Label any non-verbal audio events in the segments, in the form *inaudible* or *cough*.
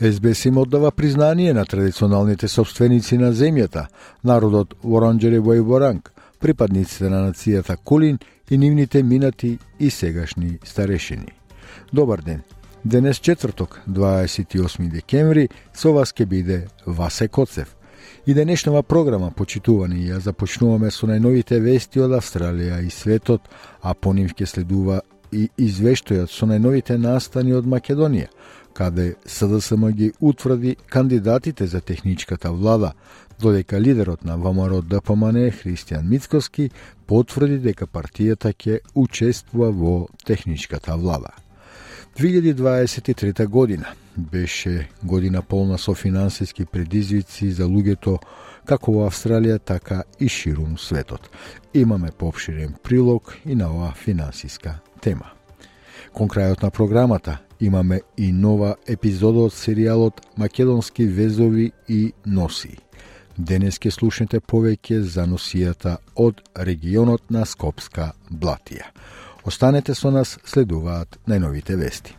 СБС им оддава признание на традиционалните собственици на земјата, народот Воронџери во припадниците на нацијата Кулин и нивните минати и сегашни старешини. Добар ден. Денес четврток, 28 декември, со вас ке биде Васе Коцев. И денешнава програма, почитувани, ја започнуваме со најновите вести од Австралија и светот, а по нив ке следува и извештајот со најновите настани од Македонија, каде СДСМ ги утврди кандидатите за техничката влада, додека лидерот на ВМРО ДПМН Христијан Мицковски потврди дека партијата ќе учествува во техничката влада. 2023 година беше година полна со финансиски предизвици за луѓето како во Австралија, така и ширум светот. Имаме попширен прилог и на оваа финансиска тема. Кон крајот на програмата имаме и нова епизода од серијалот Македонски везови и носи. Денес ќе слушнете повеќе за носијата од регионот на Скопска Блатија. Останете со нас, следуваат најновите вести.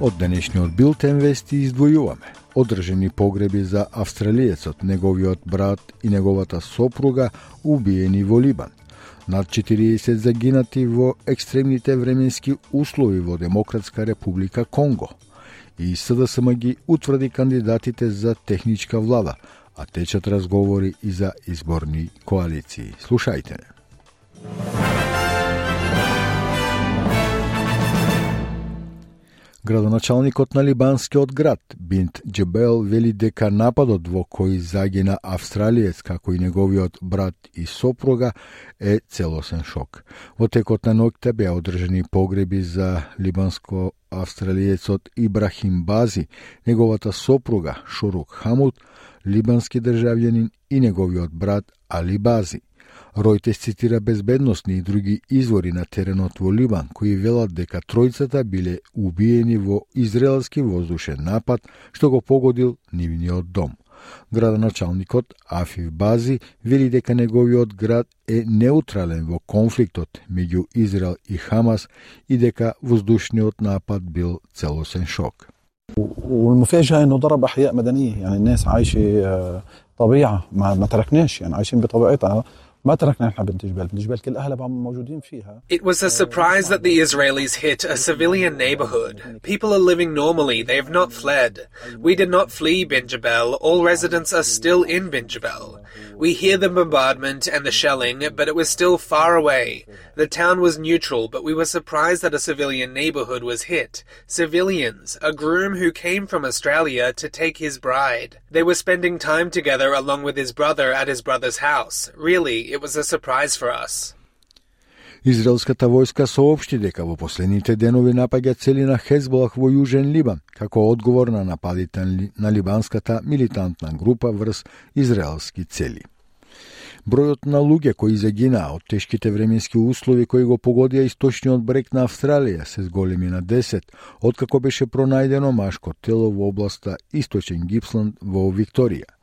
Од денешниот билтен вести издвојуваме одржени погреби за австралиецот, неговиот брат и неговата сопруга убиени во Либан. Над 40 загинати во екстремните временски услови во Демократска република Конго. И СДСМ ги утврди кандидатите за техничка влада, а течат разговори и за изборни коалиции. Слушајте не. Градоначалникот на Либанскиот град Бинт Джебел вели дека нападот во кој загина австралиец како и неговиот брат и сопруга е целосен шок. Во текот на ноќта беа одржани погреби за либанско-австралиецот Ибрахим Бази, неговата сопруга Шурук Хамут, либански државјанин и неговиот брат Али Бази. Ројтес цитира безбедносни и други извори на теренот во Либан, кои велат дека тројцата биле убиени во израелски воздушен напад, што го погодил нивниот дом. Градоначалникот Афив Бази вели дека неговиот град е неутрален во конфликтот меѓу Израел и Хамас и дека воздушниот напад бил целосен шок. والمفاجاه انه ضرب احياء مدنيه يعني الناس عايشه طبيعه ما, ما تركناش يعني عايشين بطبيعتها It was a surprise that the Israelis hit a civilian neighborhood. People are living normally, they have not fled. We did not flee Bin Jabal. all residents are still in Bin Jabal. We hear the bombardment and the shelling, but it was still far away. The town was neutral, but we were surprised that a civilian neighborhood was hit. Civilians, a groom who came from Australia to take his bride. They were spending time together along with his brother at his brother's house. Really, it was a surprise for us. Израелската војска соопшти дека во последните денови напаѓа цели на Хезболах во Јужен Либан, како одговор на нападите на либанската милитантна група врз израелски цели. Бројот на луѓе кои загинаа од тешките временски услови кои го погодија источниот брег на Австралија се зголеми на 10, откако беше пронајдено машко тело во областа Источен Гипсланд во Викторија.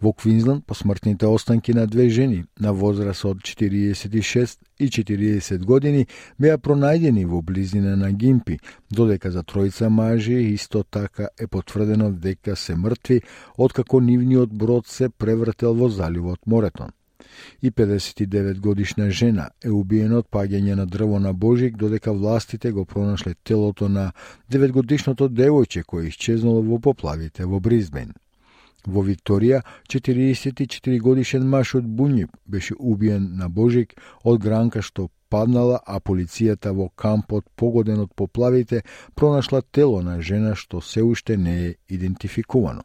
Во Квинсленд посмртните останки на две жени на возраст од 46 и 40 години беа пронајдени во близина на Гимпи, додека за тројца мажи исто така е потврдено дека се мртви откако нивниот брод се превртел во заливот Моретон и 59 годишна жена е убиена од паѓање на дрво на Божик, додека властите го пронашле телото на 9 годишното девојче кое исчезнало во поплавите во Бризбен. Во Викторија, 44 годишен маж од Буњип беше убиен на Божик од гранка што паднала, а полицијата во кампот погоден од поплавите пронашла тело на жена што се уште не е идентификувано.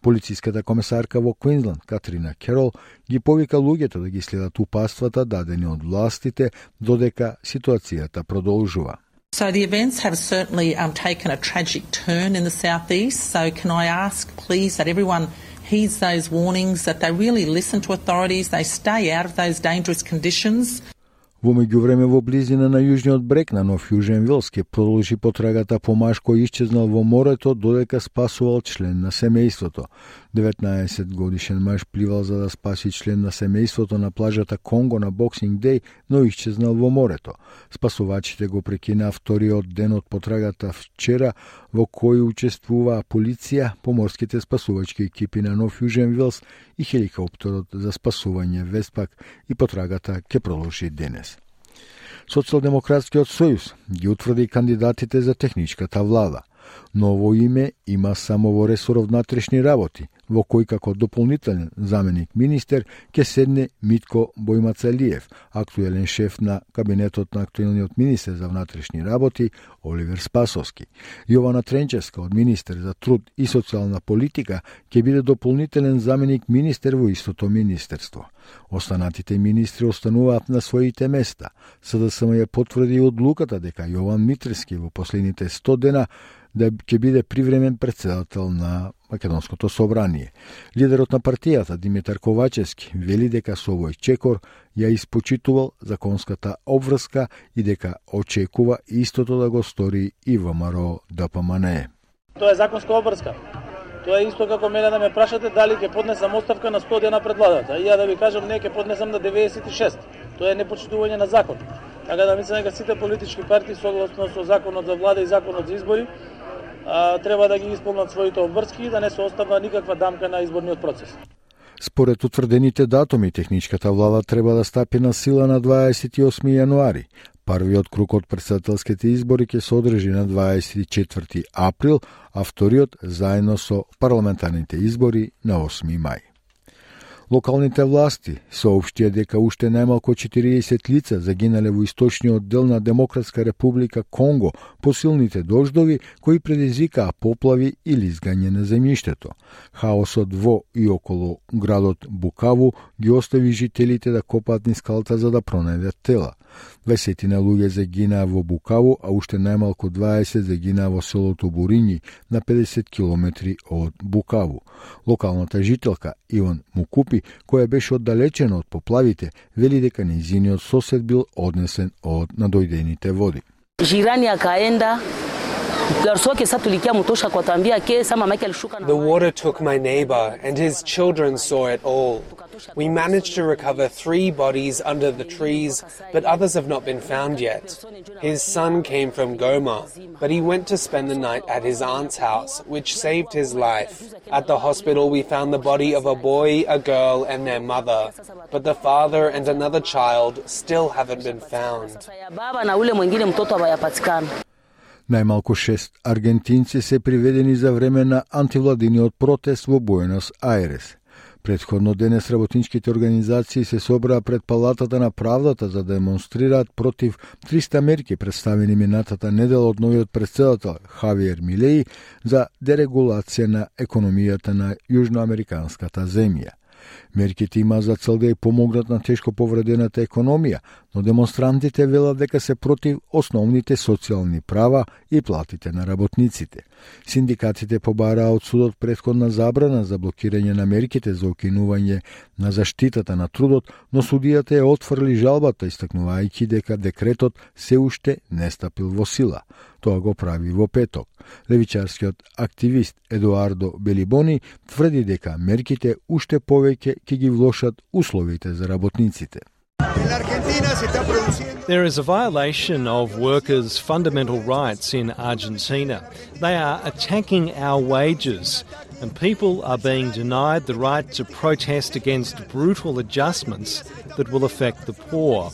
Полициската комесарка во Квинсленд, Катрина Керол, ги повика луѓето да ги следат упаствата дадени од властите додека ситуацијата продолжува. So the events have certainly um, taken a tragic turn in the southeast. So can I ask, please, that everyone heeds those warnings, that they really listen to authorities, they stay out of those dangerous conditions. Во меѓувреме во близина на јужниот брег на Нов Јужен Вилс ке продолжи потрагата по маж кој исчезнал во морето додека спасувал член на семејството. 19 годишен маж пливал за да спаси член на семејството на плажата Конго на Боксинг Дей, но исчезнал во морето. Спасувачите го прекинаа вториот ден од потрагата вчера во кој учествуваа полиција, поморските спасувачки екипи на Нов Јужен Вилс и хеликоптерот за спасување Веспак и потрагата ќе продолжи денес. Социјалдемократскиот сојуз ги утврди кандидатите за техничката влада. Ново име има само во ресоров внатрешни работи, во кој како дополнителен заменик министер ќе седне Митко Бојмацалиев, актуелен шеф на кабинетот на актуелниот министер за внатрешни работи Оливер Спасовски. Јована Тренческа од министер за труд и социјална политика ќе биде дополнителен заменик министер во истото министерство. Останатите министри остануваат на своите места. СДСМ ја потврди одлуката дека Јован Митрески во последните 100 дена да ќе биде привремен председател на Македонското собрание. Лидерот на партијата Димитар Ковачевски вели дека со овој чекор ја испочитувал законската обврска и дека очекува истото да го стори и ВМРО ДПМН. Тоа е законска обврска. Тоа е исто како мене да ме прашате дали ќе поднесам оставка на 100 дена пред владата. И ја да ви кажам не ќе поднесам на 96. Тоа е непочитување на закон. Така да мислам дека сите политички партии согласно со законот за влада и законот за избори а, треба да ги исполнат своите обврски и да не се остава никаква дамка на изборниот процес. Според утврдените датуми, техничката влада треба да стапи на сила на 28 јануари. Првиот круг од председателските избори ќе се одржи на 24 април, а вториот заедно со парламентарните избори на 8 мај. Локалните власти соопштија дека уште најмалку 40 лица загинале во источниот дел на Демократска република Конго по силните дождови кои предизвикаа поплави или изгање на земјиштето. Хаосот во и околу градот Букаву ги остави жителите да копаат низ скалата за да пронајдат тела. 20 на луѓе загинаа во Букаву, а уште најмалку 20 загинаа во селото Бурињи на 50 километри од Букаву. Локалната жителка Иван Мукупи, која беше оддалечена од поплавите, вели дека низиниот сосед бил однесен од надојдените води. Jirani akaenda The water took my neighbor, and his children saw it all. We managed to recover three bodies under the trees, but others have not been found yet. His son came from Goma, but he went to spend the night at his aunt's house, which saved his life. At the hospital, we found the body of a boy, a girl, and their mother, but the father and another child still haven't been found. Најмалку шест аргентинци се приведени за време на антивладиниот протест во Буенос Ајрес. Предходно денес работничките организации се собраа пред Палатата на правдата за да демонстрираат против 300 мерки представени минатата недела од новиот председател Хавиер Милеи за дерегулација на економијата на јужноамериканската земја. Мерките има за цел да ја помогнат на тешко повредената економија, но демонстрантите велат дека се против основните социјални права и платите на работниците. Синдикатите побараа од судот предходна забрана за блокирање на мерките за окинување на заштитата на трудот, но судијата ја отфрли жалбата, истакнувајќи дека декретот се уште не стапил во сила. Тоа го прави во петок. Левичарскиот активист Едуардо Белибони тврди дека мерките уште повеќе ќе ги влошат условите за работниците. There is a violation of workers' fundamental rights in Argentina. They are attacking our wages, and people are being denied the right to protest against brutal adjustments that will affect the poor.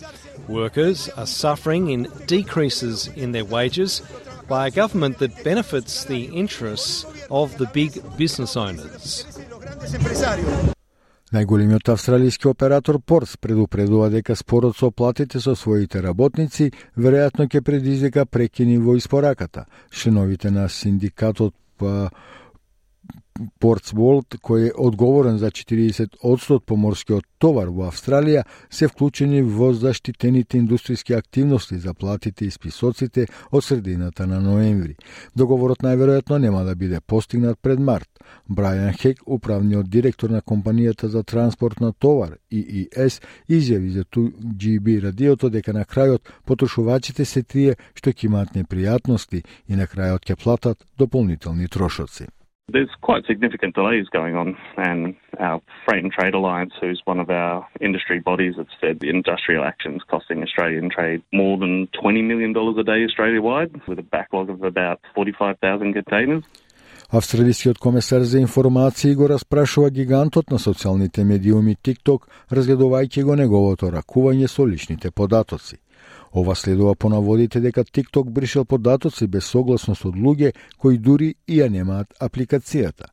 Workers are suffering in decreases in their wages by a government that benefits the interests of the big business owners. Најголемиот австралиски оператор Порс предупредува дека спорот со платите со своите работници веројатно ќе предизвика прекини во испораката. Членовите на синдикатот па Портсволд, кој е одговорен за 40% од поморскиот товар во Австралија, се вклучени во заштитените индустријски активности за платите и списоците од средината на ноември. Договорот најверојатно нема да биде постигнат пред март. Брајан Хек, управниот директор на компанијата за транспорт на товар ИИС, изјави за 2GB радиото дека на крајот потрошувачите се тие што ќе имаат непријатности и на крајот ќе платат дополнителни трошоци. There's quite significant delays going on, and our Freight and Trade Alliance, who's one of our industry bodies, have said the industrial actions costing Australian trade more than $20 million a day Australia-wide, with a backlog of about 45,000 containers. Австралискиот комесар за информации го распрашува гигантот на социјалните медиуми TikTok, разгледувајќи го неговото ракување со личните податоци. Ова следува по наводите дека TikTok бришел податоци без согласност од луѓе кои дури и ја немаат апликацијата.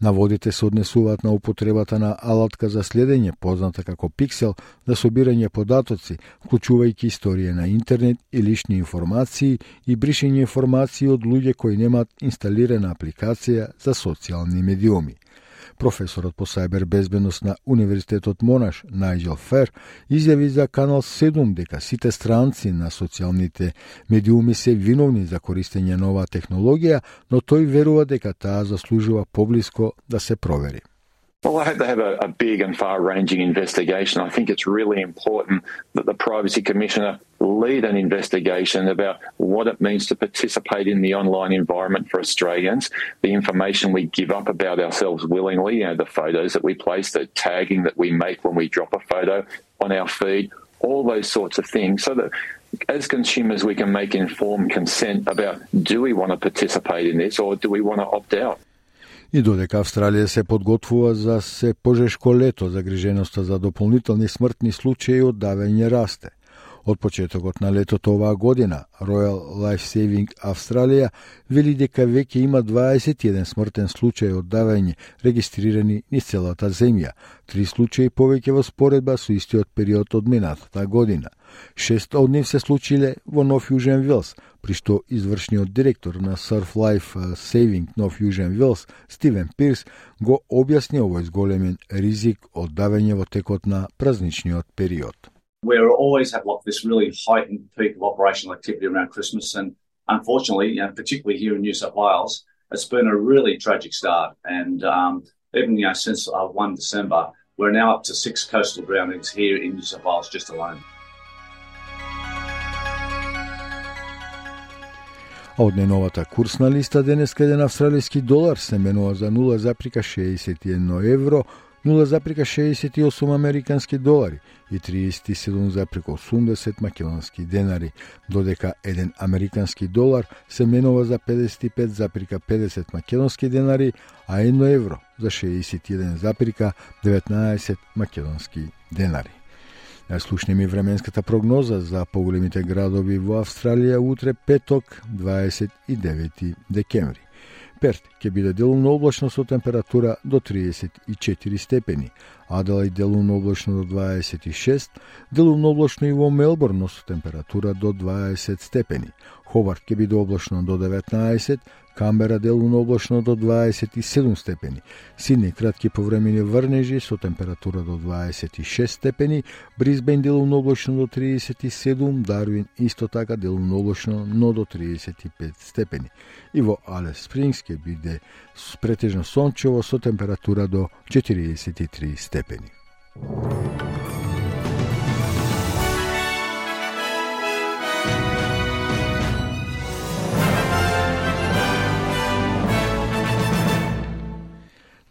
Наводите се однесуваат на употребата на алатка за следење, позната како Pixel, за собирање податоци, вклучувајќи историја на интернет и лични информации и бришење информации од луѓе кои немаат инсталирана апликација за социјални медиуми. Професорот по сајбер безбедност на Универзитетот Монаш, Најджел Фер, изјави за Канал 7 дека сите странци на социјалните медиуми се виновни за користење на оваа технологија, но тој верува дека таа заслужува поблиско да се провери. Well, I hope they have a, a big and far ranging investigation. I think it's really important that the Privacy Commissioner lead an investigation about what it means to participate in the online environment for Australians, the information we give up about ourselves willingly, you know, the photos that we place, the tagging that we make when we drop a photo on our feed, all those sorts of things, so that as consumers we can make informed consent about do we want to participate in this or do we want to opt out. И додека Австралија се подготвува за се пожешко лето, загриженоста за дополнителни смртни случаи од давење расте. Од почетокот на летото оваа година, Royal Life Saving Австралија вели дека веќе има 21 смртен случај од давање регистрирани низ целата земја, три случаи повеќе во споредба со истиот период од минатата година. Шест од нив се случиле во Нов Јужен Вилс, при што извршниот директор на Surf Life Saving Нов Јужен Вилс, Стивен Пирс, го објасни овој зголемен ризик од давање во текот на празничниот период. We always have like this really heightened peak of operational activity around Christmas, and unfortunately, you know, particularly here in New South Wales, it's been a really tragic start. And um, even you know, since uh, 1 December, we're now up to six coastal drownings here in New South Wales just alone. А од неновата курсна листа денес еден австралиски долар се менува за 0,61 евро, 0,68 американски долари и 37,80 македонски денари, додека еден американски долар се менува за 55,50 македонски денари, а 1 евро за 61,19 македонски денари. Да слушнеме временската прогноза за поголемите градови во Австралија утре петок 29 декември. Перт ќе биде делумно облачно со температура до 34 степени, Аделај делумно облачно до 26, делумно облачно и во Мелбурн со температура до 20 степени, Ховард ќе биде облачно до 19, Камбера делумно облачно до 27 степени, Сидни кратки повремени врнежи со температура до 26 степени, Бризбен делумно облачно до 37, Дарвин исто така делумно облачно, но до 35 степени. И во Алес Спрингс ќе биде претежно сончево со температура до 43 степени.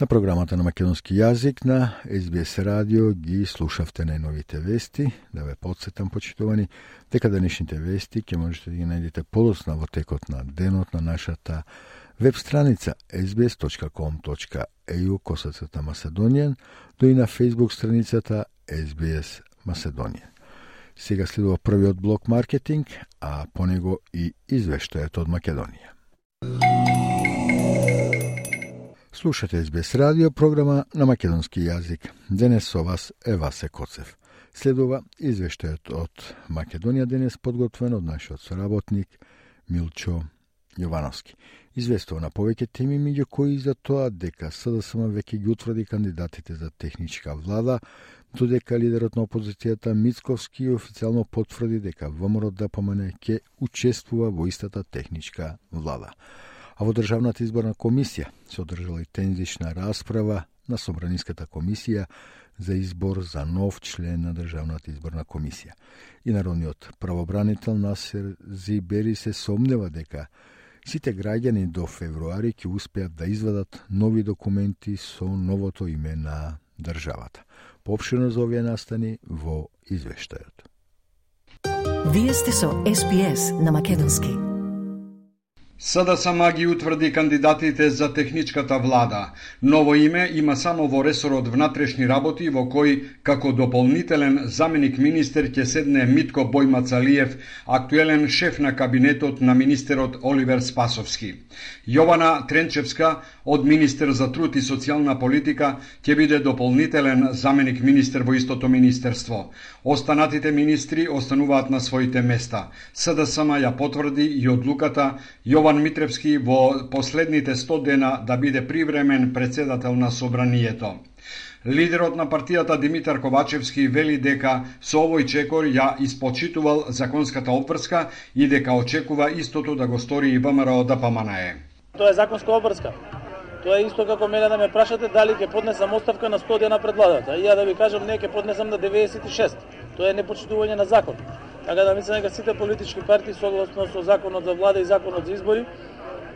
На програмата на македонски јазик на SBS радио ги слушавте најновите вести. Да ве подсетам, почитувани, дека денешните вести ќе можете да ги најдете подосна во текот на денот на нашата веб страница sbs.com.eu косацата Macedonian, до и на Facebook страницата SBS Macedonian. Сега следува првиот блок маркетинг, а по него и извештајот од Македонија. Слушате СБС радио, програма на македонски јазик. Денес со вас е Васе Коцев. Следува извештајот од Македонија денес подготвен од нашиот соработник Милчо Јовановски. Известува на повеќе теми, меѓу кои за тоа дека СДСМ веќе ги утврди кандидатите за техничка влада, додека лидерот на опозицијата Мицковски официјално потврди дека ВМРО ДПМН ќе учествува во истата техничка влада. А во Државната изборна комисија се одржала и тензична расправа на Собраниската комисија за избор за нов член на Државната изборна комисија. И народниот правобранител Насер Зибери се сомнева дека сите граѓани до февруари ќе успеат да извадат нови документи со новото име на државата. Попширно за овие настани во извештајот. Вие сте со СПС на Македонски. СДСМ ги утврди кандидатите за техничката влада. Ново име има само во ресорот внатрешни работи во кој како дополнителен заменик министер ќе седне Митко Бојмацалиев, актуелен шеф на кабинетот на министерот Оливер Спасовски. Јована Тренчевска од министер за труд и социјална политика ќе биде дополнителен заменик министер во истото министерство. Останатите министри остануваат на своите места. СДСМ ја потврди и одлуката Јована Јован Митревски во последните 100 дена да биде привремен председател на Собранието. Лидерот на партијата Димитар Ковачевски вели дека со овој чекор ја испочитувал законската обврска и дека очекува истото да го стори и ВМРО да ДПМНЕ. Тоа е законска обврска. Тоа е исто како мене да ме прашате дали ќе поднесам оставка на 100 дена пред владата. И ја да ви кажам не ќе поднесам на 96. Тоа е непочитување на закон. Така да мислам дека сите политички партии согласно со законот за влада и законот за избори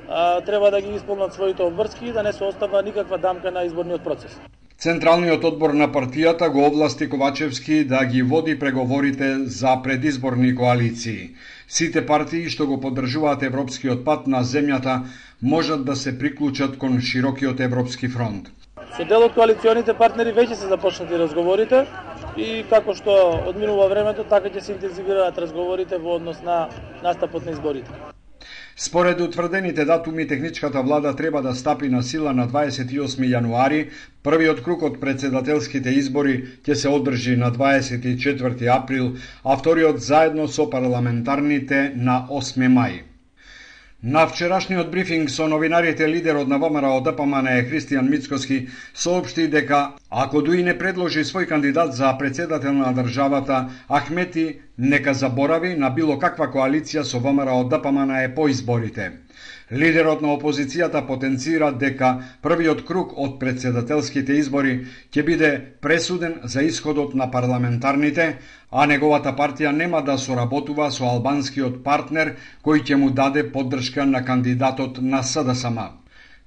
а, треба да ги исполнат своите обврски и да не се остава никаква дамка на изборниот процес. Централниот одбор на партијата го овласти Ковачевски да ги води преговорите за предизборни коалиции. Сите партии што го поддржуваат европскиот пат на земјата можат да се приклучат кон широкиот европски фронт. Со дел од коалиционите партнери веќе се започнати разговорите и како што одминува времето, така ќе се интензивираат разговорите во однос на настапот на изборите. Според утврдените датуми, техничката влада треба да стапи на сила на 28 јануари, првиот круг од председателските избори ќе се одржи на 24 април, а вториот заедно со парламентарните на 8 мај. На вчерашниот брифинг со новинарите лидерот на ВМРО ДПМН е Христијан Мицкоски соопшти дека ако дуи не предложи свој кандидат за председател на државата, Ахмети нека заборави на било каква коалиција со ВМРО ДПМН е по изборите. Лидерот на опозицијата потенцира дека првиот круг од председателските избори ќе биде пресуден за исходот на парламентарните, а неговата партија нема да соработува со албанскиот партнер кој ќе му даде поддршка на кандидатот на СДСМ.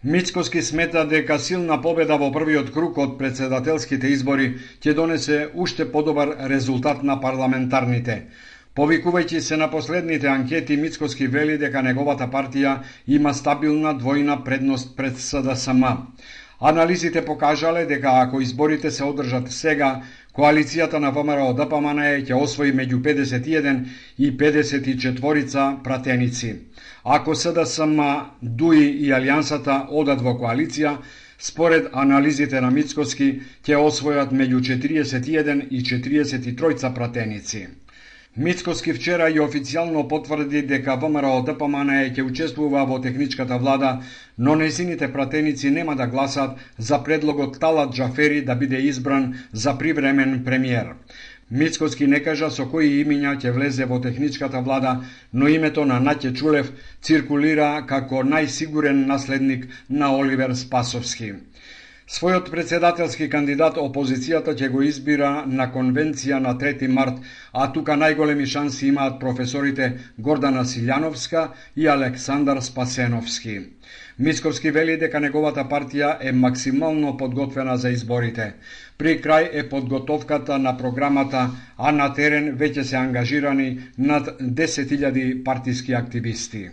Мицкоски смета дека силна победа во првиот круг од председателските избори ќе донесе уште подобар резултат на парламентарните. Повикувајќи се на последните анкети, Мицкоски вели дека неговата партија има стабилна двојна предност пред СДСМ. Анализите покажале дека ако изборите се одржат сега, коалицијата на ВМРО ДПМН ќе освои меѓу 51 и 54 пратеници. Ако СДСМ, ДУИ и Алијансата одат во коалиција, според анализите на Мицкоски, ќе освојат меѓу 41 и 43 пратеници. Мицкоски вчера и официјално потврди дека ВМРО ДПМН ќе учествува во техничката влада, но незините пратеници нема да гласат за предлогот Талат Джафери да биде избран за привремен премиер. Мицкоски не кажа со кои имиња ќе влезе во техничката влада, но името на Наќе Чулев циркулира како најсигурен наследник на Оливер Спасовски. Својот председателски кандидат опозицијата ќе го избира на конвенција на 3 март, а тука најголеми шанси имаат професорите Гордана Силјановска и Александар Спасеновски. Мисковски вели дека неговата партија е максимално подготвена за изборите. При крај е подготовката на програмата, а на терен веќе се ангажирани над 10.000 партиски активисти.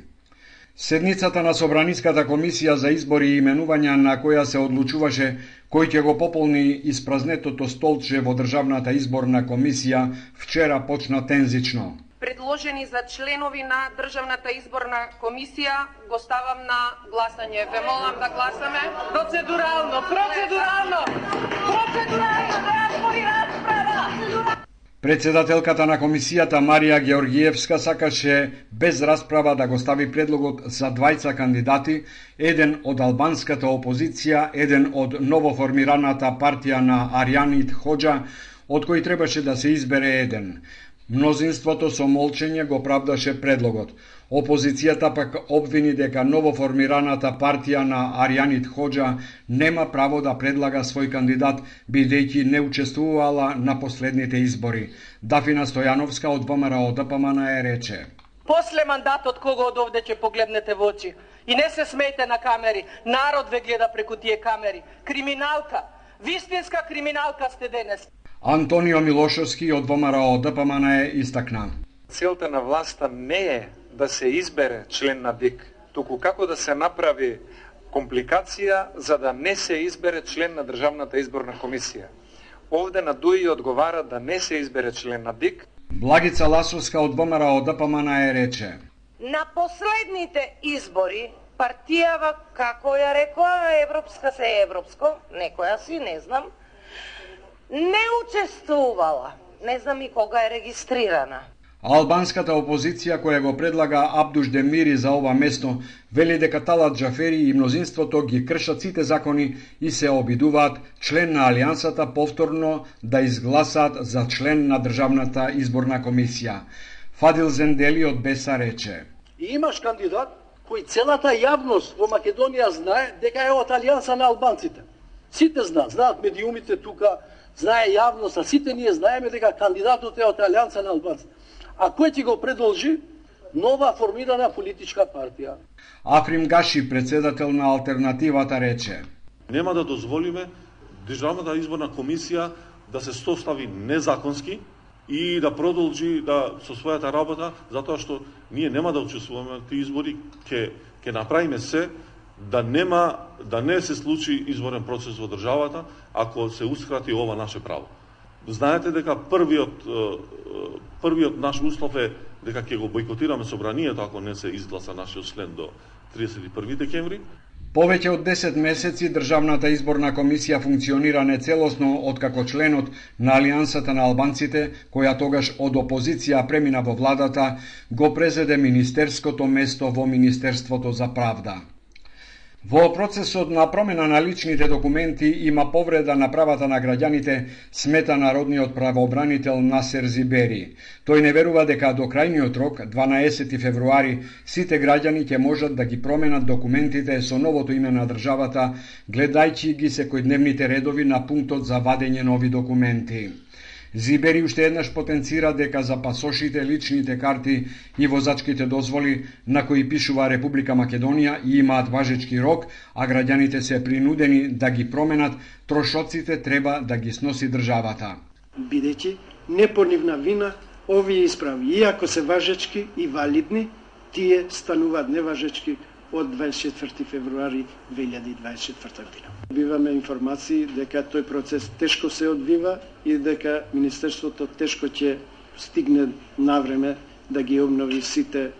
Седницата на Собраниската комисија за избори и именувања на која се одлучуваше кој ќе го пополни испразнетото столче во Државната изборна комисија вчера почна тензично. Предложени за членови на Државната изборна комисија го ставам на гласање. Ве молам да гласаме. Процедурално, процедурално, процедурално, да отвори расправа. Председателката на комисијата Марија Георгиевска сакаше без расправа да го стави предлогот за двајца кандидати, еден од албанската опозиција, еден од новоформираната партија на Арианит Ходжа, од кој требаше да се избере еден. Мнозинството со молчење го правдаше предлогот. Опозицијата пак обвини дека новоформираната партија на Арианит Ходжа нема право да предлага свој кандидат, бидејќи не учествувала на последните избори. Дафина Стојановска од ВМРО ДПМН е рече. После мандатот кого од овде ќе погледнете во очи. И не се смејте на камери. Народ ве гледа преку тие камери. Криминалка. Вистинска криминалка сте денес. Антонио Милошовски од ВМРО ДПМН е истакна. Целта на власта не е да се избере член на ДИК, туку како да се направи компликација за да не се избере член на Државната изборна комисија. Овде на ДУИ одговара да не се избере член на ДИК. Благица Ласовска од ВМРО ДПМН е рече. На последните избори партијава, како ја рекоа, европска се европско, некоја си, не знам, не учествувала. Не знам и кога е регистрирана. Албанската опозиција која го предлага Абдуш Демири за ова место вели дека Талат Джафери и мнозинството ги кршат сите закони и се обидуваат член на Алијансата повторно да изгласат за член на Државната изборна комисија. Фадил Зендели од Беса рече. И имаш кандидат кој целата јавност во Македонија знае дека е од Алијанса на албанците. Сите знаат, знаат медиумите тука, знае јавност, а сите ние знаеме дека кандидатот е од Алијанса на албанците. А кој ќе го продолжи? Нова формирана политичка партија. Африм Гаши, председател на алтернативата, рече. Нема да дозволиме Државната изборна комисија да се состави незаконски и да продолжи да со својата работа, затоа што ние нема да учествуваме на тие избори, ќе ќе направиме се да нема да не се случи изборен процес во државата ако се ускрати ова наше право. Знаете дека првиот првиот наш услов е дека ќе го бойкотираме собранието ако не се изгласа нашиот член до 31 декември. Повеќе од 10 месеци Државната изборна комисија функционира нецелосно откако членот на Алијансата на албанците, која тогаш од опозиција премина во владата, го презеде министерското место во Министерството за правда. Во процесот на промена на личните документи има повреда на правата на граѓаните, смета народниот правообранител Насер Зибери. Тој не верува дека до крајниот рок, 12 февруари, сите граѓани ќе можат да ги променат документите со новото име на државата, гледајќи ги секојдневните редови на пунктот за вадење нови документи. Зибери уште еднаш потенцира дека за пасошите, личните карти и возачките дозволи на кои пишува Република Македонија и имаат важечки рок, а граѓаните се принудени да ги променат, трошоците треба да ги сноси државата. Бидејќи не по нивна вина овие исправи, иако се важечки и валидни, тие стануваат неважечки од 24 февруари 2024 година. Биваме информации дека тој процес тешко се одвива и дека Министерството тешко ќе стигне на време да ги обнови сите,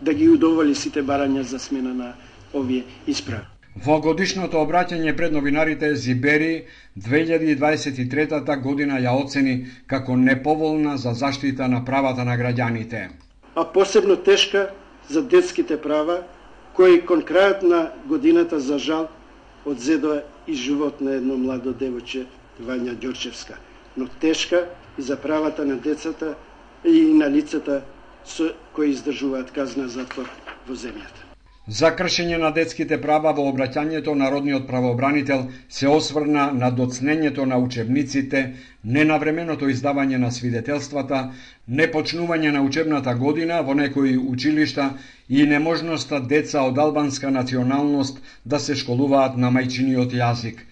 да ги удоволи сите барања за смена на овие исправи. Во годишното обраќање пред новинарите Зибери 2023 година ја оцени како неповолна за заштита на правата на граѓаните. А посебно тешка за детските права кој кон крајот на годината за жал одзедоа и живот на едно младо девојче Вања Ѓорчевска, но тешка и за правата на децата и на лицата со кои издржуваат казна затвор во земјата. За кршење на детските права во обраќањето народниот правобранител, се осврна на доцнењето на учебниците, ненавременото издавање на свидетелствата, непочнување на учебната година во некои училишта и неможноста деца од албанска националност да се школуваат на мајчиниот јазик.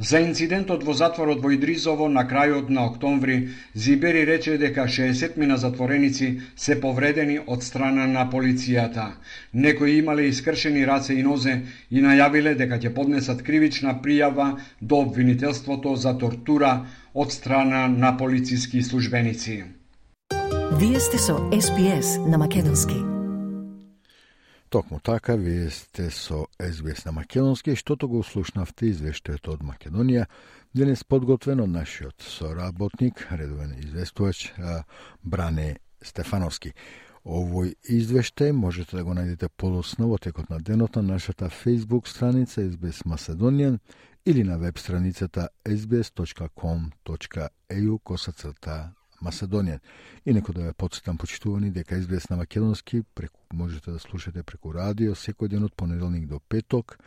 За инцидентот во затворот во Идризово на крајот на октомври, Зибери рече дека 60 мина затвореници се повредени од страна на полицијата. Некои имале искршени раце и нозе и најавиле дека ќе поднесат кривична пријава до обвинителството за тортура од страна на полициски службеници. Вие сте со СПС на Македонски. Токму така, вие сте со СБС на Македонски, штото го слушнавте извештајот од Македонија, денес подготвен од нашиот соработник, редовен известувач Бране Стефановски. Овој извештај можете да го најдете полосно во текот на денот на нашата Facebook страница SBS Macedonian или на веб страницата sbs.com.eu косацрта Масадонија. И некој да ве подсетам почитувани дека SBS на македонски преку, можете да слушате преку радио секој ден од понеделник до петок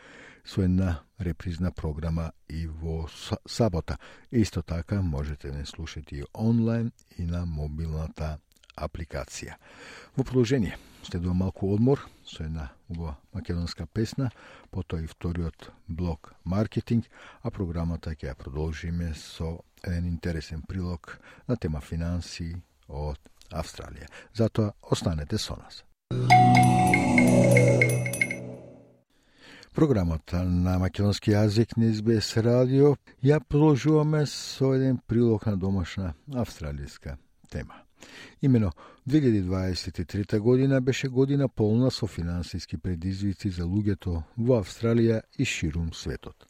со една репризна програма и во сабота. Исто така можете да слушате и онлайн и на мобилната апликација. Во продолжение, следува малку одмор со една убава македонска песна, потоа и вториот блок маркетинг, а програмата ќе ја продолжиме со еден интересен прилог на тема финанси од Австралија. Затоа останете со нас. Програмата на македонски јазик на СБС радио ја продолжуваме со еден прилог на домашна австралијска тема. Имено, 2023 година беше година полна со финансиски предизвици за луѓето во Австралија и ширум светот.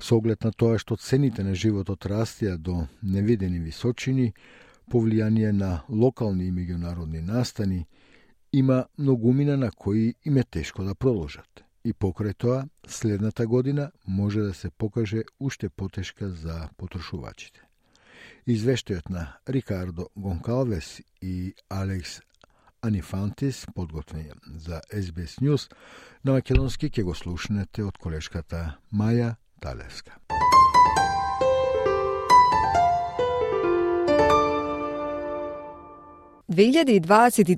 Со оглед на тоа што цените на животот растија до невидени височини, повлијание на локални и меѓународни настани, има многумина на кои им е тешко да продолжат. И покрај тоа, следната година може да се покаже уште потешка за потрошувачите. Извештајот на Рикардо Гонкалвес и Алекс Анифантис, подготвени за SBS News, на македонски ќе го слушнете од колешката Маја Талевска.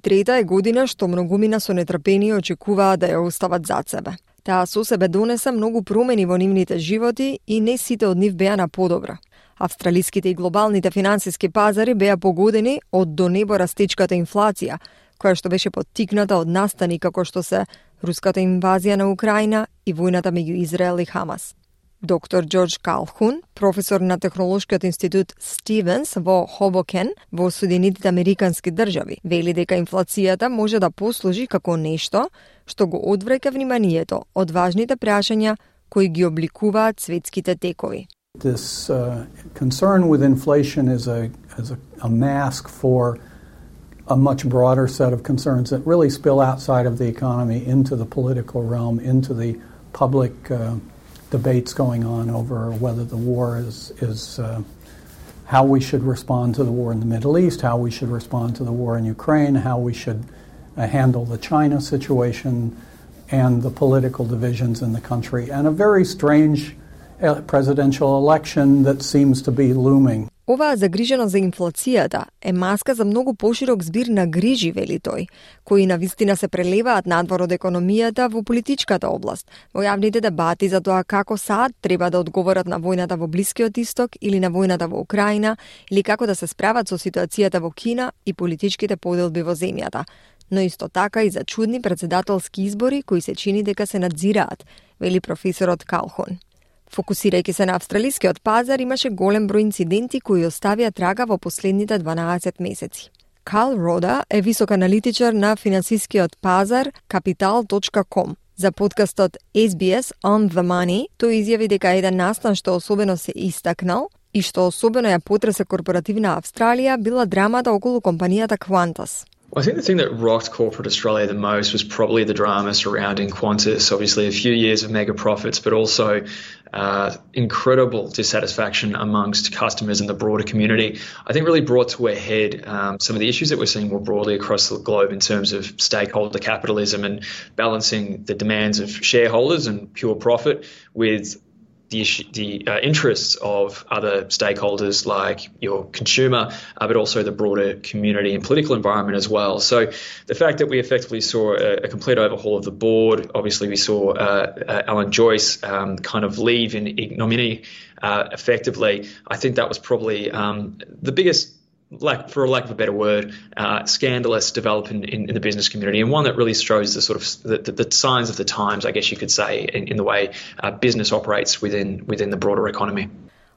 трета е година што многумина со нетрпение очекуваа да ја остават зад себе. Таа со себе донесе многу промени во нивните животи и не сите од нив беа на подобра. Австралиските и глобалните финансиски пазари беа погодени од до небо растечката инфлација, која што беше поттикната од настани како што се руската инвазија на Украина и војната меѓу Израел и Хамас. Доктор Джордж Калхун, професор на Технолошкиот институт Стивенс во Хобокен во Соединетите Американски држави, вели дека инфлацијата може да послужи како нешто што го одврека вниманието од важните прашања кои ги обликуваат светските текови. This uh, concern with inflation is a, is a, a mask for a much broader set of concerns that really spill outside of the economy into the political realm, into the public uh, debates going on over whether the war is, is uh, how we should respond to the war in the Middle East, how we should respond to the war in Ukraine, how we should uh, handle the China situation and the political divisions in the country, and a very strange presidential election that seems to be looming. Оваа загриженост за инфлацијата е маска за многу поширок збир на грижи, вели тој, кои на вистина се прелеваат надвор од економијата во политичката област, во јавните дебати за тоа како САД треба да одговорат на војната во Блискиот Исток или на војната во Украина, или како да се справат со ситуацијата во Кина и политичките поделби во земјата, но исто така и за чудни председателски избори кои се чини дека се надзираат, вели професорот Калхон. Фокусирајќи се на австралискиот пазар, имаше голем број инциденти кои оставија трага во последните 12 месеци. Кал Рода е висок аналитичар на финансискиот пазар Capital.com. За подкастот SBS On The Money, тој изјави дека еден настан што особено се истакнал и што особено ја потресе корпоративна Австралија била драмата околу компанијата Qantas. Well, I think the thing that rocked corporate Australia the most was probably the drama surrounding Qantas. Obviously, a few years of mega profits, but also uh, incredible dissatisfaction amongst customers and the broader community. I think really brought to a head um, some of the issues that we're seeing more broadly across the globe in terms of stakeholder capitalism and balancing the demands of shareholders and pure profit with the, issue, the uh, interests of other stakeholders like your consumer, uh, but also the broader community and political environment as well. So the fact that we effectively saw a, a complete overhaul of the board, obviously we saw uh, uh Alan Joyce um, kind of leave in ignominy uh, effectively. I think that was probably um, the biggest like for a lack of a better word, uh, scandalous development in, in, the business community, and one that really shows the sort of the, the, the signs of the times, I guess you could say, in, in the way uh, business operates within within the broader economy.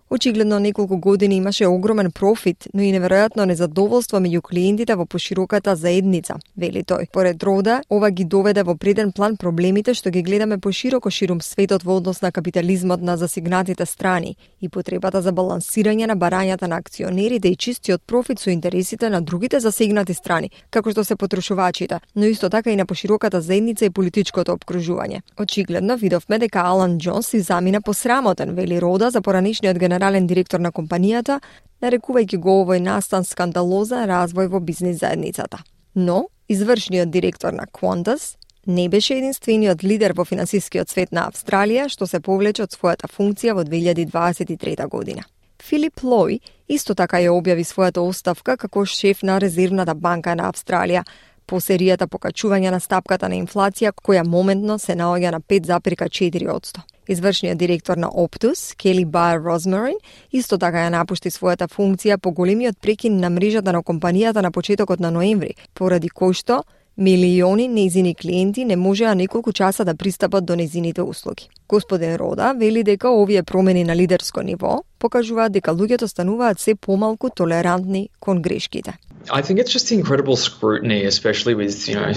Очигледно неколку години имаше огромен профит, но и неверојатно незадоволство меѓу клиентите во пошироката заедница, вели тој. Поред рода, ова ги доведе во преден план проблемите што ги гледаме пошироко ширум светот во однос на капитализмот на засигнатите страни и потребата за балансирање на барањата на акционерите и чистиот профит со интересите на другите засегнати страни, како што се потрошувачите, но исто така и на пошироката заедница и политичкото обкружување. Очигледно видовме дека Алан Джонс и замина посрамотен, вели рода за поранишниот генерален директор на компанијата, нарекувајќи го овој настан скандалозен развој во бизнис заедницата. Но, извршниот директор на Qantas не беше единствениот лидер во финансискиот свет на Австралија што се повлече од својата функција во 2023 година. Филип Лој исто така ја објави својата оставка како шеф на Резервната банка на Австралија, по серијата покачување на стапката на инфлација која моментно се наоѓа на 5,4%. Извршниот директор на Optus, Кели Бар Розмарин, исто така ја напушти својата функција по големиот прекин на мрежата на компанијата на почетокот на ноември, поради кој што Милиони нејзини клиенти не можеа неколку часа да пристапат до нејзините услуги. Господин Рода вели дека овие промени на лидерско ниво покажуваат дека луѓето стануваат се помалку толерантни кон грешките. I think it's just incredible scrutiny, especially with, you know,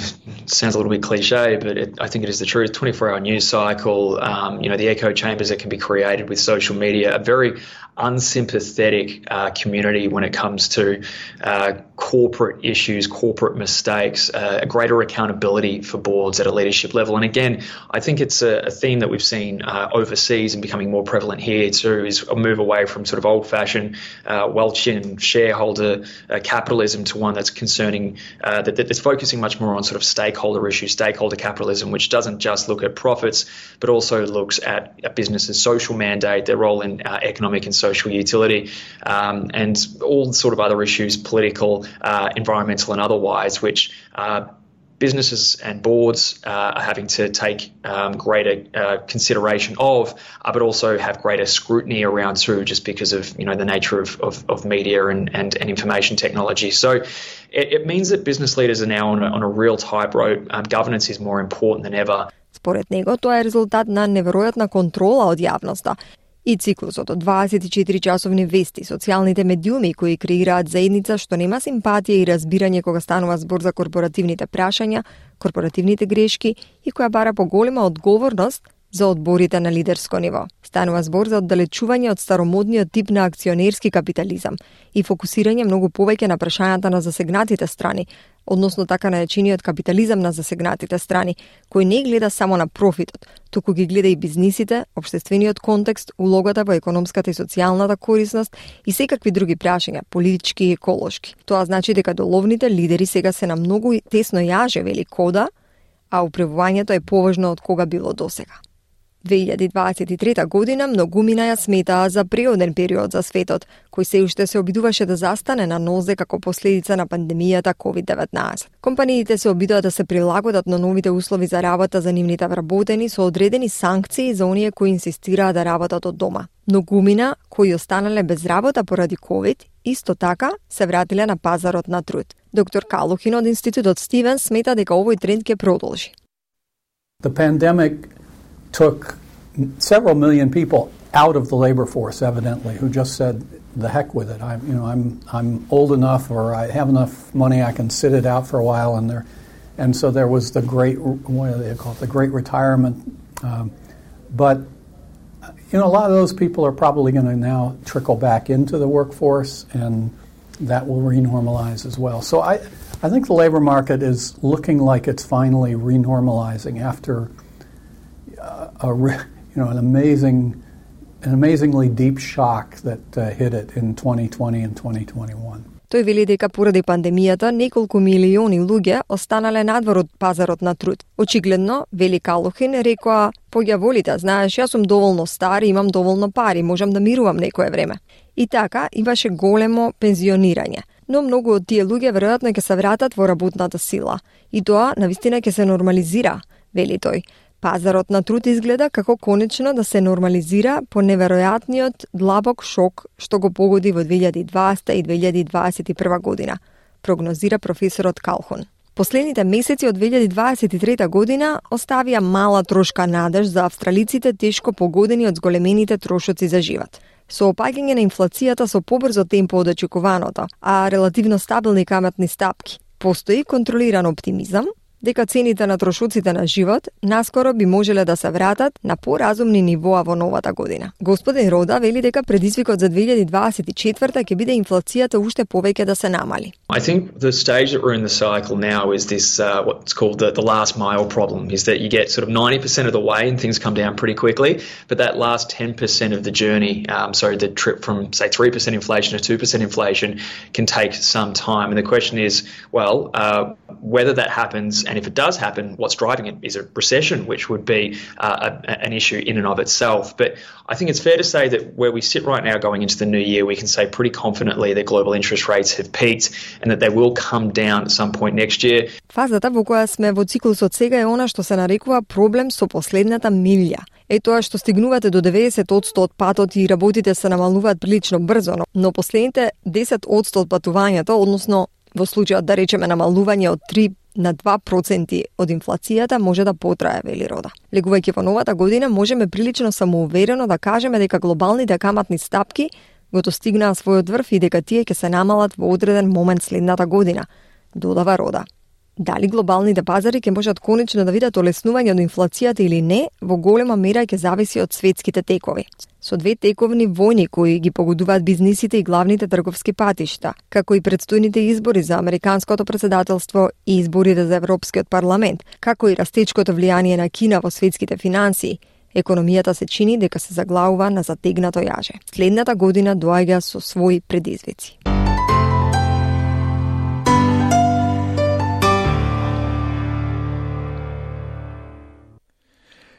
sounds a little bit cliche, but it, I think it is the truth. 24 hour news cycle, um, you know, the echo chambers that can be created with social media, a very unsympathetic uh, community when it comes to uh, corporate issues, corporate mistakes, uh, a greater accountability for boards at a leadership level. And again, I think it's a, a theme that we've seen uh, overseas and becoming more prevalent here too, is a move away from sort of old fashioned uh, Welchian shareholder uh, capitalism to one that's concerning, that, that's focusing much more on sort of stakeholder issues, stakeholder capitalism, which doesn't just look at profits, but also looks at a business's social mandate, their role in economic and social utility, um, and all sort of other issues, political, uh, environmental, and otherwise, which uh, businesses and boards uh, are having to take um, greater uh, consideration of, uh, but also have greater scrutiny around too, just because of you know the nature of, of, of media and, and, and, information technology. So it, it, means that business leaders are now on a, on a real tightrope. Um, governance is more important than ever. Според него тоа е резултат на неверојатна контрола од јавноста И циклусот од 24 часовни вести, социјалните медиуми кои креираат заедница што нема симпатија и разбирање кога станува збор за корпоративните прашања, корпоративните грешки и која бара поголема одговорност за одборите на лидерско ниво. Станува збор за оддалечување од старомодниот тип на акционерски капитализам и фокусирање многу повеќе на прашањата на засегнатите страни, односно така наречениот капитализам на засегнатите страни, кој не гледа само на профитот, туку ги гледа и бизнисите, обштествениот контекст, улогата во економската и социјалната корисност и секакви други прашања, политички и еколошки. Тоа значи дека доловните лидери сега се на многу тесно јаже, вели Кода, а управувањето е поважно од кога било досега. 2023 година многумина ја сметаа за приоден период за светот, кој се уште се обидуваше да застане на нозе како последица на пандемијата COVID-19. Компаниите се обидуваат да се прилагодат на новите услови за работа за нивните вработени со одредени санкции за оние кои инсистираат да работат од дома. Многумина кои останале без работа поради COVID исто така се вратиле на пазарот на труд. Доктор Калухин од Институтот Стивен смета дека овој тренд ќе продолжи. The pandemic took several million people out of the labor force, evidently, who just said, "The heck with it! I'm, you know, I'm, I'm old enough, or I have enough money, I can sit it out for a while." And there, and so there was the great, what do they call it, the great retirement. Um, but you know, a lot of those people are probably going to now trickle back into the workforce, and that will renormalize as well. So I, I think the labor market is looking like it's finally renormalizing after a, you know, an amazing, an amazingly deep shock that uh, hit it in 2020 and 2021. Тој вели дека поради пандемијата неколку милиони луѓе останале надвор од пазарот на труд. Очигледно, вели Калухин, рекоа, појаволите, знаеш, јас сум доволно стар, и имам доволно пари, можам да мирувам некое време. И така, имаше големо пензионирање. Но многу од тие луѓе веројатно ќе се вратат во работната сила. И тоа, навистина, ќе се нормализира, вели тој. Пазарот на труд изгледа како конечно да се нормализира по неверојатниот длабок шок што го погоди во 2020 и 2021 година, прогнозира професорот Калхон. Последните месеци од 2023 година оставија мала трошка надеж за австралиците тешко погодени од зголемените трошоци за живот. Со опаѓање на инфлацијата со побрзо темпо од очекуваното, а релативно стабилни каматни стапки, постои контролиран оптимизам дека цените на трошоците на живот наскоро би можеле да се вратат на поразумни нивоа во новата година. Господин Рода вели дека предизвикот за 2024 ќе биде инфлацијата уште повеќе да се намали. I think the stage that we're in the cycle now is this uh, what's called the, the last mile problem is that you get sort of 90% of the way and things come down pretty quickly, but that last 10% of the journey, um, so the trip from say 3% inflation to 2% inflation can take some time. And the question is, well, uh, whether that happens and if it does happen, what's driving it? Is it recession, which would be uh, a, an issue in and of itself? But I think it's fair to say that where we sit right now going into the new year, we can say pretty confidently that global interest rates have peaked and that they will come down at some point next year. Фазата во која сме во циклусот сега е она што се нарекува проблем со последната милја. Е тоа што стигнувате до 90% од патот и работите се намалуваат прилично брзо, но последните 10% од патувањето, односно во случајот да речеме намалување од 3 на 2% од инфлацијата може да потрае, вели Рода. Легувајќи во новата година, можеме прилично самоуверено да кажеме дека глобалните каматни стапки го достигнаа својот врв и дека тие ќе се намалат во одреден момент следната година, додава Рода. Дали глобалните пазари ќе можат конечно да видат олеснување од инфлацијата или не, во голема мера ќе зависи од светските текови. Со две тековни војни кои ги погодуваат бизнисите и главните трговски патишта, како и предстојните избори за американското председателство и изборите за Европскиот парламент, како и растечкото влијание на Кина во светските финансии, економијата се чини дека се заглавува на затегнато јаже. Следната година доаѓа со своји предизвици.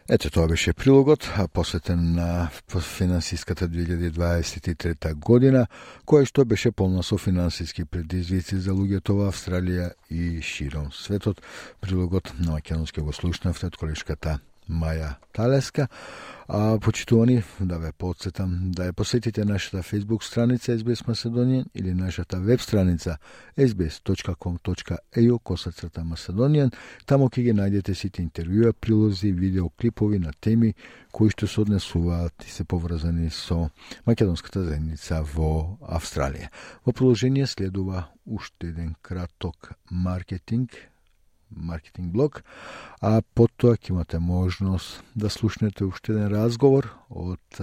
Ете, тоа беше прилогот, посветен на финансиската 2023 година, која што беше полна со финансиски предизвици за луѓето во Австралија и широм светот. Прилогот на македонски го слушнавте од колешката Маја Талеска. А, почитувани, да ве подсетам да ја посетите нашата Facebook страница SBS Macedonian или нашата веб страница sbs.com.eu косацрта Macedonian. Тамо ќе ги најдете сите интервјуа, прилози, видеоклипови на теми кои што се однесуваат и се поврзани со македонската заедница во Австралија. Во продолжение следува уште еден краток маркетинг маркетинг блог, а потоа ќе имате можност да слушнете уште еден разговор од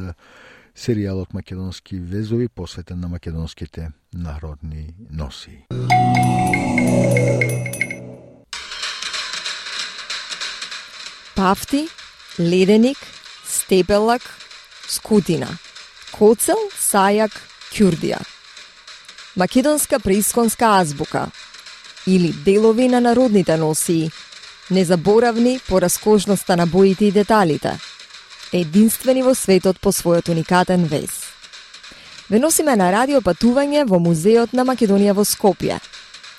серијалот Македонски везови посветен на македонските народни носи. Пафти, леденик, Стебелак, скутина, коцел, сајак, кюрдија. Македонска преисконска азбука – или делови на народните носии, незаборавни по раскошноста на боите и деталите, единствени во светот по својот уникатен вез. Ве носиме на радио патување во Музеот на Македонија во Скопје,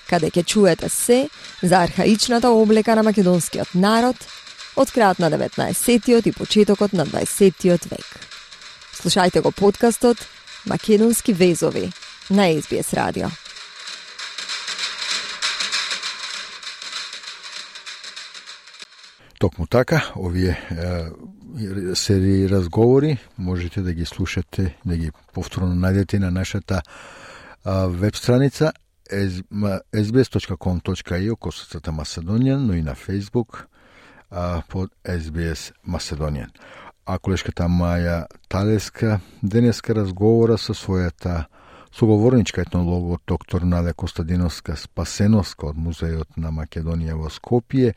каде ќе чуете се за архаичната облека на македонскиот народ од крајот на 19-тиот и почетокот на 20-тиот век. Слушајте го подкастот Македонски везови на SBS радио. Токму така, овие е, серии разговори можете да ги слушате, да ги повторно најдете на нашата веб страница sbs.com.io косацата Macedonian, но и на Facebook а, под SBS Macedonian. А колешката Маја Талеска денеска разговора со својата Соговорничка етнологот доктор Наде Костадиновска Спасеновска од Музејот на Македонија во Скопје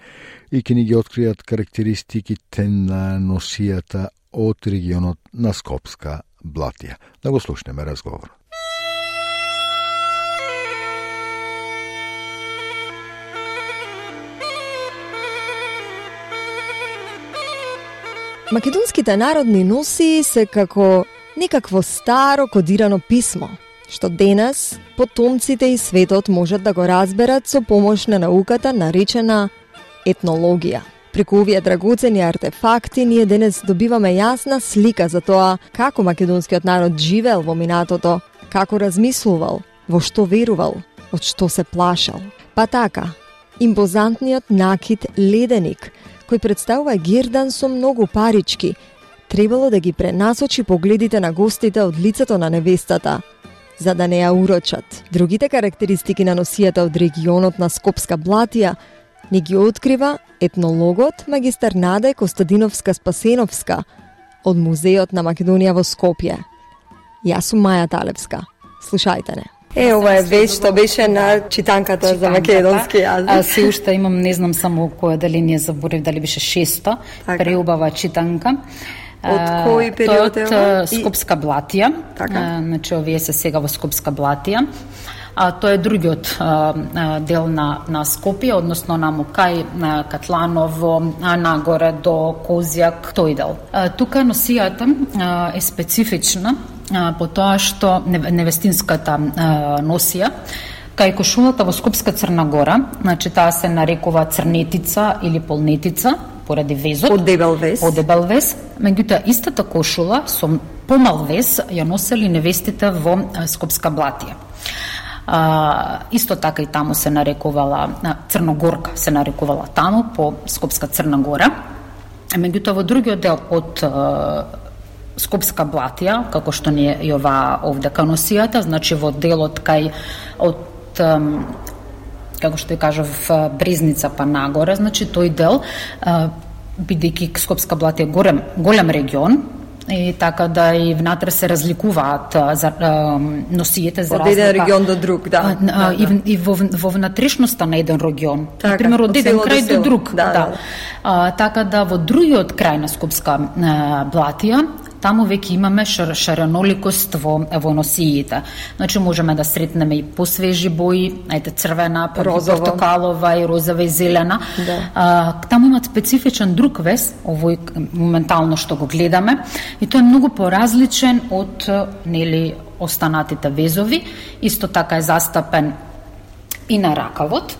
и ќе ни ги откријат карактеристиките на носијата од регионот на Скопска Блатија. Да го слушнеме разговорот. Македонските народни носи се како некакво старо кодирано писмо – што денес потомците и светот можат да го разберат со помош на науката наречена етнологија. Преку овие драгоцени артефакти ние денес добиваме јасна слика за тоа како македонскиот народ живеел во минатото, како размислувал, во што верувал, од што се плашал. Па така, импозантниот накид леденик, кој представува гердан со многу парички, требало да ги пренасочи погледите на гостите од лицето на невестата, за да не ја урочат. Другите карактеристики на носијата од регионот на Скопска Блатија ни ги открива етнологот магистар Наде Костадиновска-Спасеновска од Музеот на Македонија во Скопје. Јас сум Маја Талевска. Слушајте не. Е, ова е веќе што беше на читанката, читанката за македонски јазик. А се уште имам, не знам само која дали не заборев, дали беше шеста, така. преубава читанка. Од кој период е ова? Од Скопска Блатија. Така. Значи, овие се сега во Скопска Блатија. А, тоа е другиот а, дел на, на Скопје, односно на Мукај, на Катланово, а, нагоре до Козјак, тој дел. А, тука носијата а, е специфична а, по тоа што невестинската а, носија кај кошулата во Скопска Црна Гора, значи таа се нарекува црнетица или полнетица, поради везот. Од дебел вез. Од дебел вез. Меѓутоа, истата кошула со помал вез ја носели невестите во Скопска Блатија. А, исто така и таму се нарекувала Црногорка, се нарекувала таму по Скопска Црна Гора. Меѓутоа во другиот дел од Скопска Блатија, како што ни е и ова овде каносијата, значи во делот кај од како што ја кажав Брезница па нагоре, значи тој дел бидејќи Скопска Блатија е голем голем регион, и така да и внатре се разликуваат за носиите за од еден регион до друг, да. А, да, и, да. и во, во внатрешноста на еден регион. Така, Например, од еден крај до, до друг. Да, да. да. А, така да во другиот крај на Скопска а, Блатија таму веќе имаме шар, шараноликост во, во носиите. Значи можеме да сретнеме и посвежи бои, ајде црвена, Розова. портокалова и розова и зелена. Да. А, таму имат специфичен друг вес, овој моментално што го гледаме, и тој е многу поразличен од нели останатите везови. Исто така е застапен и на ракавот,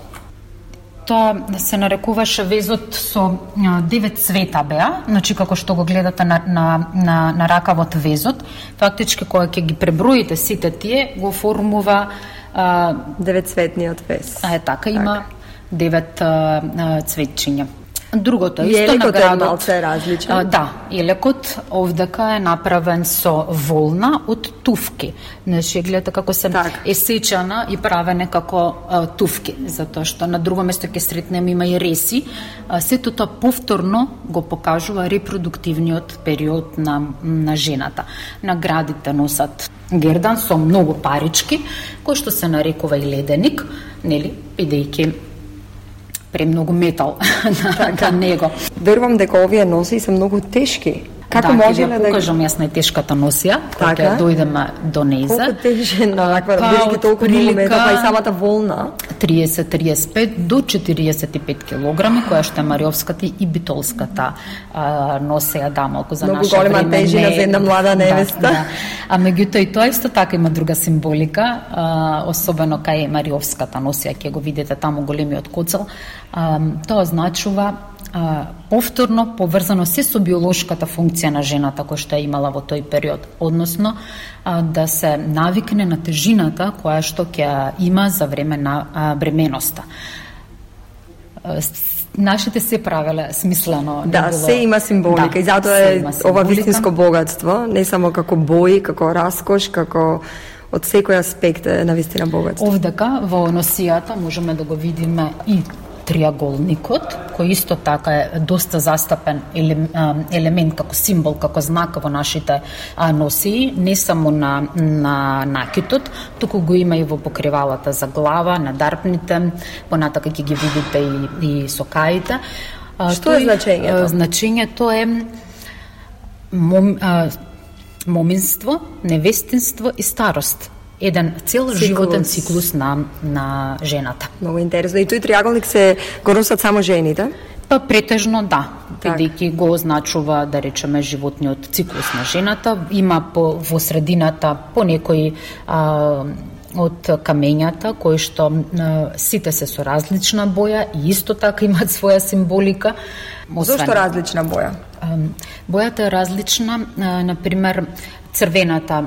тоа се нарекуваше везот со девет цвета беа, значи како што го гледате на, на, на, на ракавот везот, фактички кога ќе ги преброите сите тие, го формува а, деветцветниот вез. А е така, има девет а, а, цветчиња. Другото исто на елекот е градот. малце различен. А, да, елекот овдека е направен со волна од туфки. Значи, гледате како се Так. е сечана и правене како а, туфки, затоа што на друго место ќе сретнеме има и реси. А, сето тоа повторно го покажува репродуктивниот период на, на жената. На градите носат гердан со многу парички, кој што се нарекува и леденик, нели, бидејќи премногу метал *laughs* на, Така. на него. Верувам дека овие носи се многу тешки. Како да, може да покажам јас најтешката носија, кога Така? ќе дојдеме до нејза. Колку тежи на таква, Па, толку многу метал, па и самата волна. 30-35 до 45 килограми, која што е Мариовската и Битолската а, носеја да малку за Многу наше голема време. тежина не- за една млада невеста. Да, да. А меѓутоа и тоа исто така има друга символика, а, особено кај Мариовската носеја, ќе го видите таму големиот коцел. А, тоа означува а, повторно поврзано се со биолошката функција на жената која што ја имала во тој период, односно а, да се навикне на тежината која што ќе има за време на а, бременоста. А, Нашите се правеле смислено. Да, било- се има символика Да, и затоа е ова вистинско богатство, не само како бои, како раскош, како од секој аспект е навистина богатство. Овдека во носијата можеме да го видиме и триаголникот, кој исто така е доста застапен елемент како символ, како знак во нашите а, носии, не само на, на накитот, туку го има и во покривалата за глава, на дарпните, понатака ќе ги видите и, и сокаите. Што е значењето? Значењето е мом, а, моминство, невестинство и старост. Еден цел Циклус. животен циклус на, на жената. Многу интересно. И тој триаголник се го носат само жените? Па претежно да, бидејќи го означува да речеме животниот циклус на жената, има по во средината по некои а, од камењата кои што а, сите се со различна боја и исто така имаат своја символика. Освен... Зошто различна боја? Бојата е различна, на пример црвената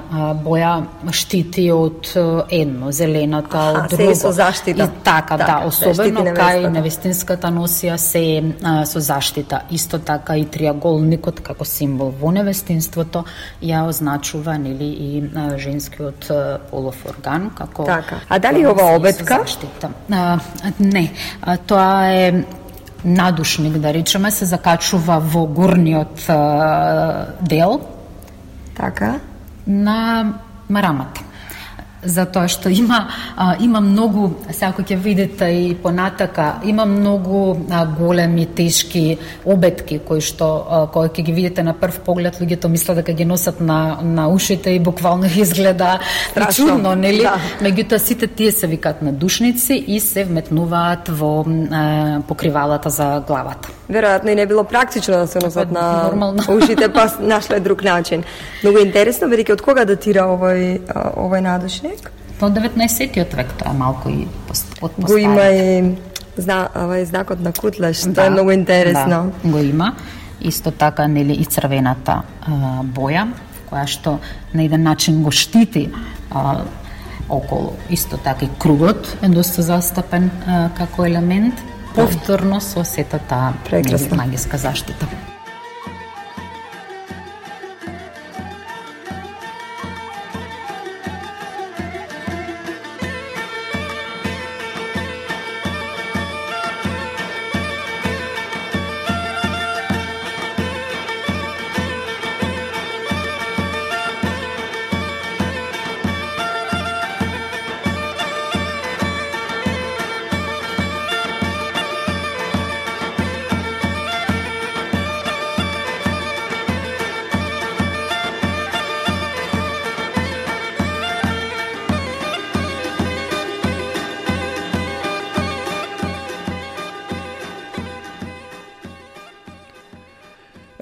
боја штити од едно, зелената Аха, од друго. Се со заштита. И така, така да, особено да, кај невестинската носија се а, со заштита. Исто така и триаголникот како символ во невестинството ја означува нели и а, женскиот а, полов орган како Така. А дали ова обетка? Заштита. А, не, а, тоа е надушник, да речеме, се закачува во горниот а, дел Така. на марамата затоа што има а, има многу сега ќе видите и понатака има многу а, големи тешки обетки кои што а, кои ќе ги видите на прв поглед луѓето мислат дека ги носат на на ушите и буквално *laughs* изгледа Страшно. чудно нели Да. меѓутоа сите тие се викаат на душници и се вметнуваат во а, покривалата за главата Веројатно и не било практично да се носат на нормално. *laughs* ушите, па нашле друг начин. Многу интересно, бидејќи од кога датира овој овој надушник? Од 19-тиот век тоа е малку и од Го има и зна, овој знакот на кутлеш, што Да, е многу интересно. Да, го има. Исто така нели и црвената а, боја која што на еден начин го штити а, околу. Исто така и кругот е доста застапен а, како елемент повторно со сета таа магиска заштита.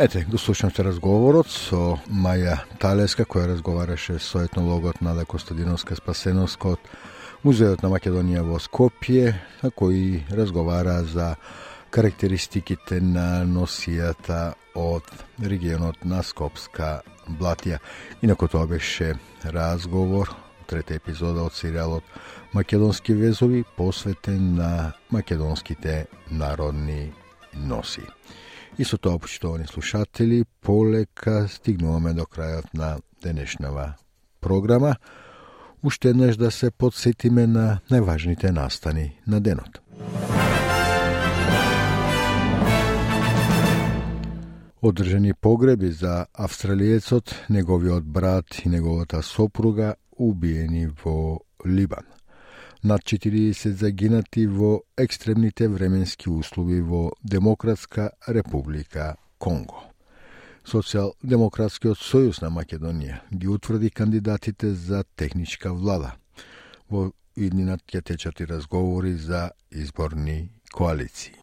Ете, да го слушнавте разговорот со Маја Талеска, која разговараше со етнологот Нада Костадиновска Спасеновска од Музеот на Македонија во Скопје, а кој разговара за карактеристиките на носијата од регионот на Скопска Блатија. Инако тоа беше разговор, трета епизода од сериалот Македонски везови, посветен на македонските народни носи. И со тоа, почитувани слушатели, полека стигнуваме до крајот на денешнава програма. Уште еднаш да се подсетиме на најважните настани на денот. Одржани погреби за австралиецот, неговиот брат и неговата сопруга убиени во Либан. Над 40 загинати во екстремните временски услови во Демократска република Конго. Социјал-демократскиот сојуз на Македонија ги утврди кандидатите за техничка влада. Во иднинат ќе течат и разговори за изборни коалиции.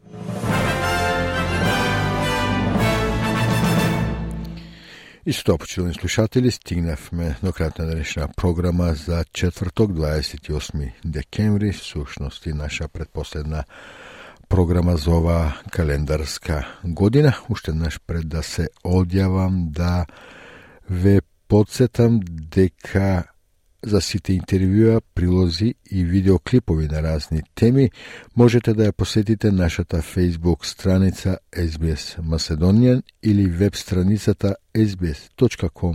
И со тоа, почитувани слушатели, стигнавме до крајот на денешна програма за четврток, 28 декември, Сушности и наша предпоследна програма за ова календарска година. Уште еднаш пред да се одјавам да ве подсетам дека за сите интервјуа, прилози и видеоклипови на разни теми, можете да ја посетите нашата Facebook страница SBS Macedonian или веб страницата sbs.com.eu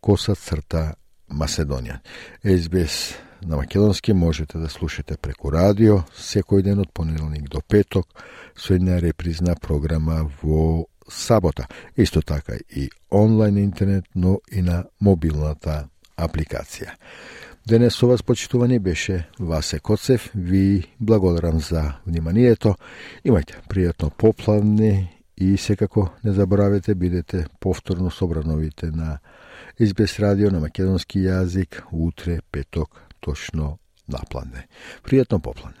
коса црта Macedonian. SBS на македонски можете да слушате преку радио секој ден од понеделник до петок со една репризна програма во сабота. Исто така и онлайн интернет, но и на мобилната апликација. Денес со вас почитувани беше Васе Коцев. Ви благодарам за вниманието. Имајте пријатно поплавне и секако не заборавете бидете повторно собрановите на Избес радио на македонски јазик утре петок точно наплане. Пријатно поплане.